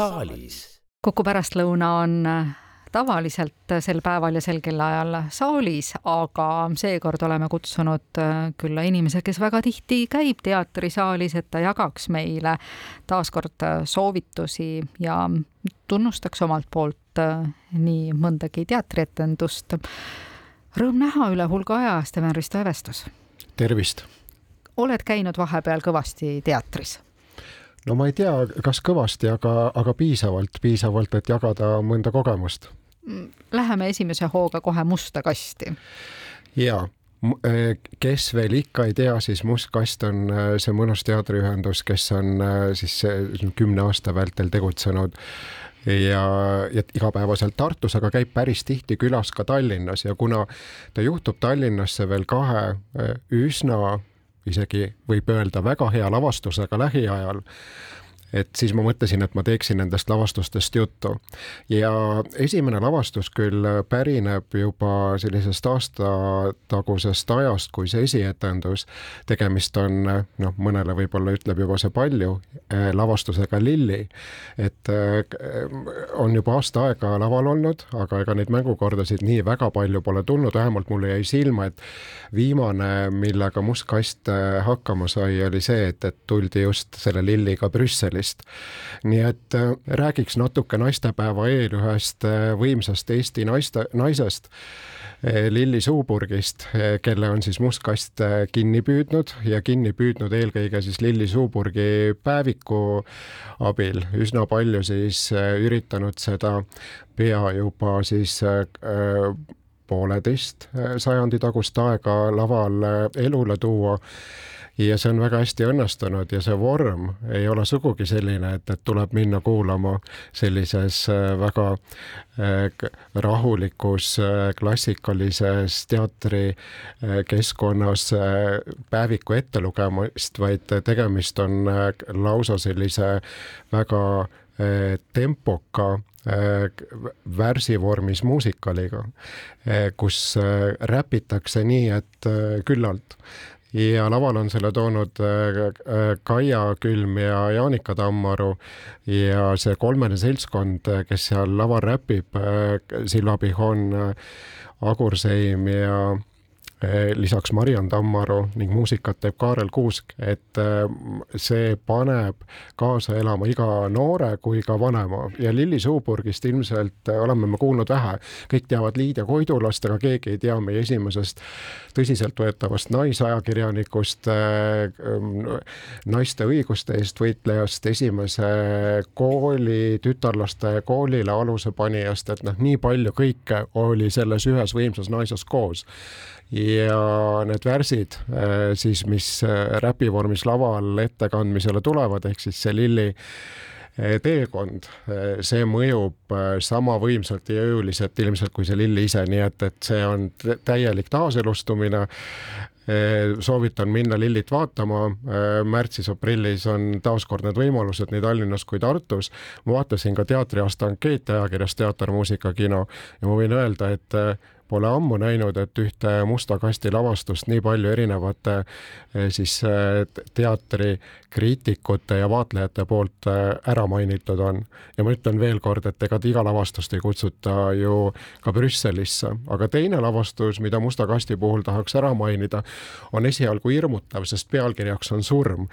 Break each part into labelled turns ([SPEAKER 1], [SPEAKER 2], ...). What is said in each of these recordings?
[SPEAKER 1] saalis.
[SPEAKER 2] Kuku pärastlõuna on äh, tavaliselt sel päeval ja sel kellaajal saalis, aga seekord oleme kutsunud äh, külla inimese, kes väga tihti käib teatrisaalis, et ta jagaks meile taaskord äh, soovitusi ja tunnustaks omalt poolt nii mõndagi teatrietendust. Rõõm näha üle hulga aja, Steven Risto Evestus.
[SPEAKER 3] tervist!
[SPEAKER 2] Oled käinud vahepeal kõvasti teatris
[SPEAKER 3] no ma ei tea, kas kõvasti, aga, aga piisavalt, piisavalt, et jagada mõnda kogemust.
[SPEAKER 2] Läheme esimese hooga kohe musta kasti.
[SPEAKER 3] ja e, kes veel ikka ei tea, siis Must Kast on e, see mõnus teatriühendus, kes on e, siis kümne aasta vältel tegutsenud ja, ja igapäevaselt Tartus, aga käib päris tihti külas ka Tallinnas ja kuna ta juhtub Tallinnasse veel kahe üsna isegi võib öelda väga hea lavastusega lähiajal et siis ma mõtlesin, et ma teeksin nendest lavastustest juttu. ja esimene lavastus küll pärineb juba sellisest aastatagusest ajast, kui see esietendus, tegemist on noh, mõnele võib-olla ütleb juba see palju, eh, lavastusega Lilli. et eh, on juba aasta aega laval olnud, aga ega neid mängukordasid nii väga palju pole tulnud, vähemalt mulle jäi silma, et viimane, millega Must Kast hakkama sai, oli see, et, et tuldi just selle Lilliga Brüsseli Brüsselist. nii et äh, räägiks natuke naistepäeva eel ühest äh, võimsast Eesti naiste, naisest äh, Lilli Suuburgist, kelle on siis Must Kast kinni püüdnud ja kinni püüdnud eelkõige siis Lilli Suuburgi päeviku abil, üsna palju siis üritanud seda pea juba siis pooleteist sajandi tagust aega laval elule tuua. Ja see on väga hästi õnnestunud ja see vorm ei ole sugugi selline, et, et tuleb minna kuulama sellises äh, väga rahulikus klassikalises teatrikeskkonnas päeviku ettelugemist, vaid tegemist on lausa sellise väga tempoka värsivormis muusikaliga, kus räpitakse nii, et küllalt. Ja laval on selle toonud äh, äh, Kaia Külm ja Jaanika Tammaru ja see kolmene seltskond, kes seal laval räpib, äh, Silva Pihon, Agur Seim ja lisaks Mariann Tammaru ning muusikat teeb Kaarel Kuusk, et eh, see paneb kaasa elama iga noore kui ka vanema. Ja Lilli Suuburgist ilmselt oleme me kuulnud vähe, kõik teavad Liidia Koidulast, aga keegi ei tea meie esimesest tõsiseltvõetavast naisajakirjanikust, eh, naiste õiguste eest võitlejast, esimese kooli, tütarlaste koolile aluse panijast, et noh, nii palju kõike oli selles ühes võimsas naises koos. Ja need värsid äh, siis, mis äh, räpivormis laval ettekandmisele tulevad, ehk siis see Lilli äh, teekond, see mõjub sama võimsalt ja jõuliselt ilmselt kui see Lilli ise, nii et, et see on täielik taaselustumine. soovitan minna Lillit vaatama, märtsis-aprillis on taaskord need võimalused nii Tallinnas kui Tartus. ma vaatasin ka teatriaasta ankeete ajakirjas Teater, muusika, kino ja ma võin öelda, et Pole ammu näinud, et ühte musta kasti lavastust nii palju erinevate eh, siis eh, teatrikriitikute ja vaatlejate poolt eh, ära mainitud on. ja ma ütlen veel kord, et ega iga lavastust ei kutsuta ju ka Brüsselisse, aga teine lavastus, mida musta kasti puhul tahaks ära mainida, on esialgu hirmutav, sest pealkirjaks on surm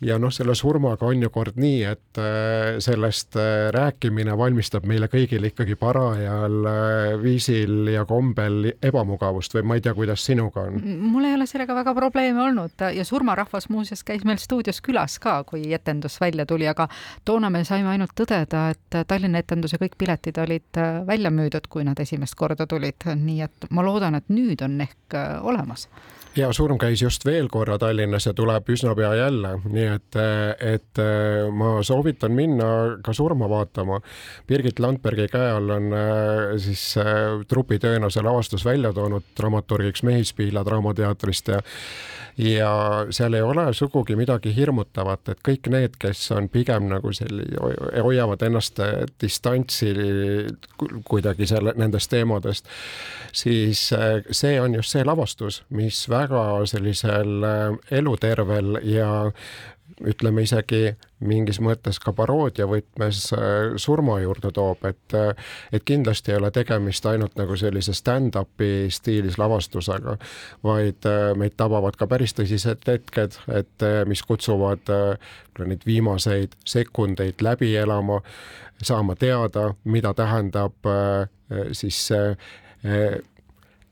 [SPEAKER 3] ja noh, selle surmaga on ju kord nii, et äh, sellest äh, rääkimine valmistab meile kõigile ikkagi parajal äh, viisil ja kombel ebamugavust või ma ei tea, kuidas sinuga on?
[SPEAKER 2] mul ei ole sellega väga probleeme olnud ja surmarahvas muuseas käis meil stuudios külas ka, kui etendus välja tuli, aga toona me saime ainult tõdeda, et Tallinna etenduse kõik piletid olid välja müüdud, kui nad esimest korda tulid, nii et ma loodan, et nüüd on ehk olemas.
[SPEAKER 3] Ja Surm käis just veel korra Tallinnas ja tuleb üsna pea jälle, nii et, et ma soovitan minna ka surma vaatama. Birgit Landbergi käe all on äh, siis äh, trupitööna see lavastus välja toonud dramaturgiks Mehispiila Draamateatrist ja ja seal ei ole sugugi midagi hirmutavat, et kõik need, kes on pigem nagu selli-, hoiavad ennast distantsi kuidagi selle, nendest teemadest, siis äh, see on just see lavastus, mis väga sellisel äh, elutervel ja ütleme isegi mingis mõttes ka paroodia võtmes äh, surma juurde toob, et äh, et kindlasti ei ole tegemist ainult nagu sellise stand-up'i stiilis lavastusega, vaid äh, meid tabavad ka päris tõsised hetked, et mis kutsuvad neid viimaseid sekundeid läbi elama, saama teada, mida tähendab siis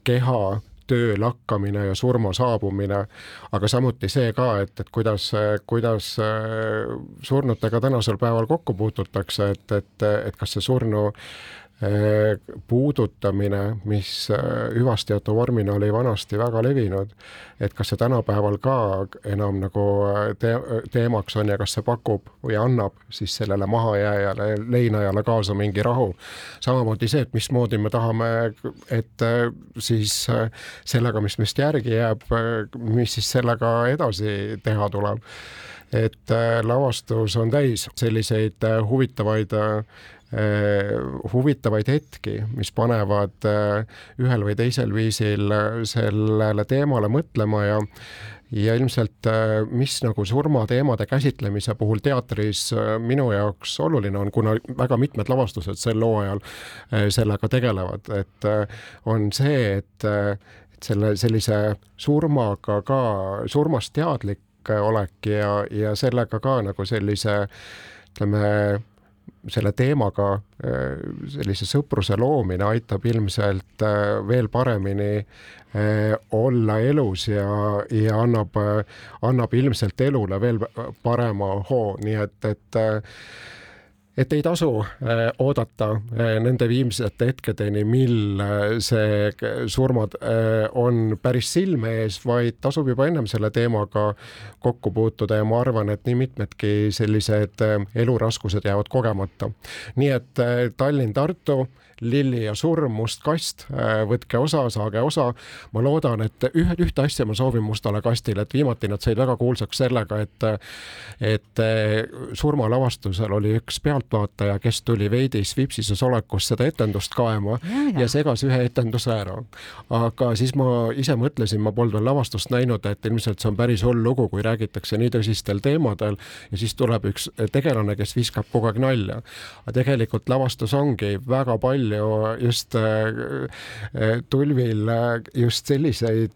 [SPEAKER 3] keha töö lakkamine ja surma saabumine, aga samuti see ka, et, et kuidas, kuidas äh, surnutega tänasel päeval kokku puututakse, et, et, et kas see surnu puudutamine, mis äh, hüvastijätu vormina oli vanasti väga levinud, et kas see tänapäeval ka enam nagu äh, te teemaks on ja kas see pakub või annab siis sellele mahajääjale, leinajale kaasa mingi rahu. samamoodi see, et mismoodi me tahame, et siis sellega, mis meist järgi jääb, mis siis sellega edasi teha tuleb. et lavastus on täis selliseid huvitavaid Äh, huvitavaid hetki, mis panevad äh, ühel või teisel viisil äh, sellele teemale mõtlema ja ja ilmselt, mis nagu surmateemade käsitlemise puhul teatris minu jaoks oluline on, kuna väga mitmed lavastused sel hooajal sellega tegelevad, et on see, et, et selle sellise surmaga ka, surmast teadlik olek ja, ja sellega ka nagu sellise ütleme, selle teemaga äh, sellise sõpruse loomine aitab ilmselt äh, veel paremini äh, olla elus ja, ja annab, annab ilmselt elule veel parema hoo, nii et, et et ei tasu äh, oodata äh, nende viimsete hetkedeni, mil äh, see surmad on päris silme ees, vaid tasub juba ennem selle teemaga kokku puutuda ja ma arvan, et nii mitmedki sellised eluraskused jäävad kogemata. nii et Tallinn-Tartu Lilli ja surm, Must kast, äh, võtke osa, saage osa. ma loodan, et ühe, ühte asja ma soovin Mustale kastile, et viimati nad said väga kuulsaks sellega, et et äh, surmalavastusel oli üks pealtvaataja, kes tuli veidi svipsises olekus seda etendust kaema ja, ja. ja segas ühe etenduse ära. aga siis ma ise mõtlesin, ma polnud veel lavastust näinud, et ilmselt see on päris hull lugu, kui räägitakse nii tõsistel teemadel ja siis tuleb üks tegelane, kes viskab kogu aeg nalja. aga tegelikult lavastus ongi väga palju palju just äh, äh, tulvil äh, just selliseid,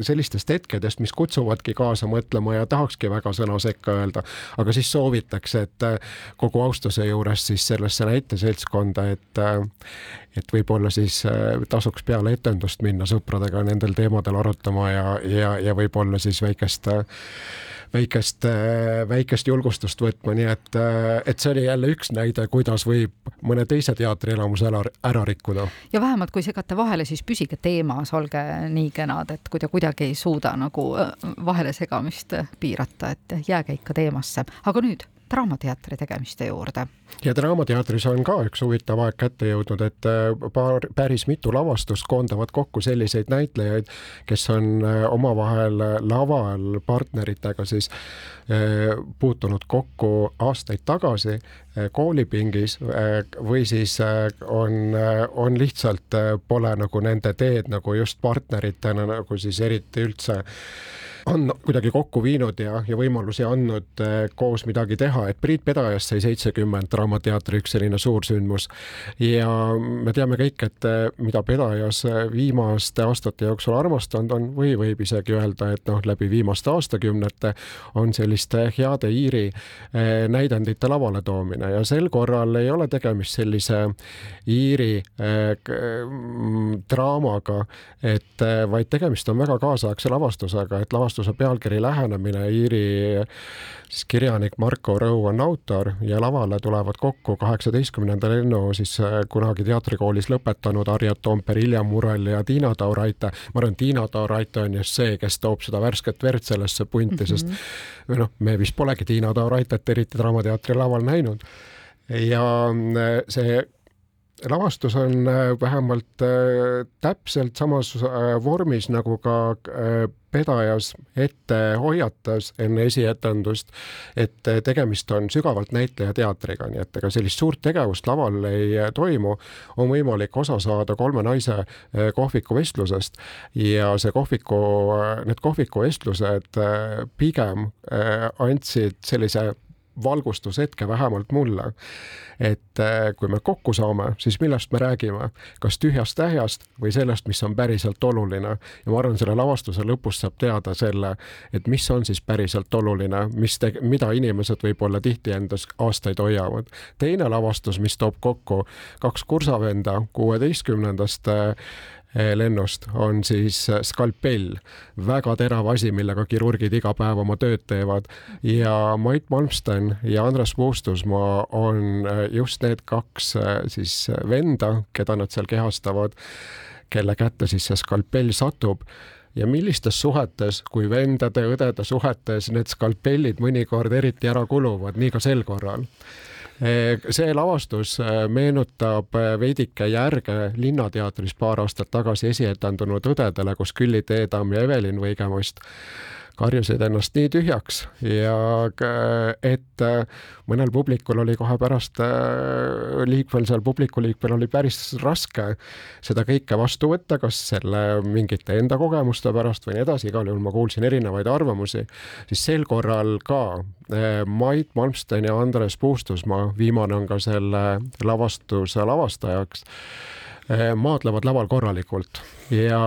[SPEAKER 3] sellistest hetkedest, mis kutsuvadki kaasa mõtlema ja tahakski väga sõna sekka öelda, aga siis soovitakse, et kogu austuse juures siis sellesse näiteseltskonda, et et võib-olla siis tasuks peale etendust minna sõpradega nendel teemadel arutama ja, ja, ja võib-olla siis väikest väikest, väikest julgustust võtma, nii et, et see oli jälle üks näide, kuidas võib mõne teise teatrielamuse ära, ära rikkuda.
[SPEAKER 2] ja vähemalt, kui segate vahele, siis püsige teemas, olge nii kenad, et kui te kuidagi ei suuda nagu äh, vahele segamist piirata, et jääge ikka teemasse. aga nüüd Draamateatri tegemiste juurde.
[SPEAKER 3] Ja Draamateatris on ka üks huvitav aeg kätte jõudnud, et äh, paar, päris mitu lavastust koondavad kokku selliseid näitlejaid, kes on äh, omavahel laval partneritega siis äh, puutunud kokku aastaid tagasi koolipingis või siis on, on lihtsalt, pole nagu nende teed nagu just partneritena nagu siis eriti üldse on kuidagi kokku viinud ja, ja võimalusi andnud koos midagi teha, et Priit Pedajast sai seitsekümmend Draamateatri üks selline suursündmus. ja me teame kõik, et eh, mida Pedajas eh, viimaste aastate jooksul armastanud on või võib isegi öelda, et noh, läbi viimaste aastakümnete on selliste heade Iiri eh, näidendite lavale toomine ja sel korral ei ole tegemist sellise Iiri draamaga, et vaid tegemist on väga kaasaegse lavastusega, et lavastuse pealkiri Lähenemine Iiri siis kirjanik Marko Rõu on autor ja lavale tulevad kokku kaheksateistkümnenda lennu siis äh, kunagi teatrikoolis lõpetanud Harjot Toomper, Ilja Murel ja Tiina Tauraite. ma arvan, Tiina Tauraite on just see, kes toob seda värsket verd sellesse punti mm, -hmm. sest või noh, me vist polegi Tiina Tauraitet eriti Draamateatri laval näinud. ja äh, see lavastus on vähemalt täpselt samas vormis nagu ka pedajas ette hoiatas enne esietendust, et tegemist on sügavalt näitlejateatriga, nii et ega sellist suurt tegevust laval ei toimu, on võimalik osa saada kolme naise kohvikuvestlusest ja see kohviku, need kohvikuvestlused pigem andsid sellise valgustushetke vähemalt mulle. et äh, kui me kokku saame, siis millest me räägime, kas tühjast tähjast või sellest, mis on päriselt oluline ja ma arvan, selle lavastuse lõpus saab teada selle, et mis on siis päriselt oluline, mis, mida inimesed võib-olla tihti endas aastaid hoiavad. teine lavastus, mis toob kokku kaks kursavenda kuueteistkümnendast Eh, lennust on siis eh, skalpell, väga terav asi, millega kirurgid iga päev oma tööd teevad. Ja Mait Malmsten ja Andres Puustusmaa on eh, just need kaks siis venda, keda nad seal kehastavad, kelle kätte siis see skalpell satub. Ja millistes suhetes, kui vendade-õdede suhetes need skalpellid mõnikord eriti ära kuluvad, nii ka sel korral see lavastus eh, meenutab eh, veidike järge Linnateatris paar aastat tagasi esietendunud Õdedele, kus Külli Teedam ja Evelin Võigemust karjusid ennast nii tühjaks ja et mõnel publikul oli kohe pärast, liikvel seal, publiku liikvel oli päris raske seda kõike vastu võtta, kas selle mingite enda kogemuste pärast või nii edasi, igal juhul ma kuulsin erinevaid arvamusi, siis sel korral ka Mait Malmsten ja Andres Puustusmaa, viimane on ka selle lavastuse lavastajaks maadlevad laval korralikult. Ja,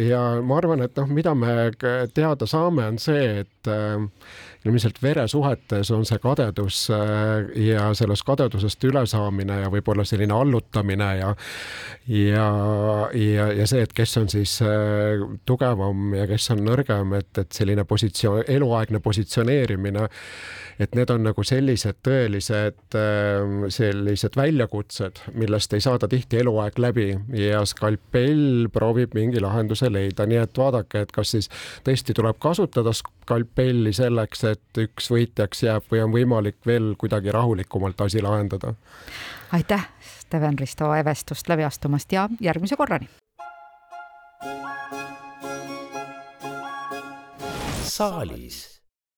[SPEAKER 3] ja ma arvan, et noh, mida me teada saame, on see, et äh, ilmselt veresuhetes on see kadedus äh, ja sellest kadedusest ülesaamine ja võib-olla selline allutamine ja ja, ja, ja see, et kes on siis äh, tugevam ja kes on nõrgem, et, et selline positsioon, eluaegne positsioneerimine, et need on nagu sellised tõelised sellised väljakutsed, millest ei saada tihti eluaeg läbi ja skalpell proovib mingi lahenduse leida, nii et vaadake, et kas siis tõesti tuleb kasutada skalpelli selleks, et üks võitjaks jääb või on võimalik veel kuidagi rahulikumalt asi lahendada.
[SPEAKER 2] aitäh, Steven Risto Evestust läbi astumast ja järgmise korrani.
[SPEAKER 1] saalis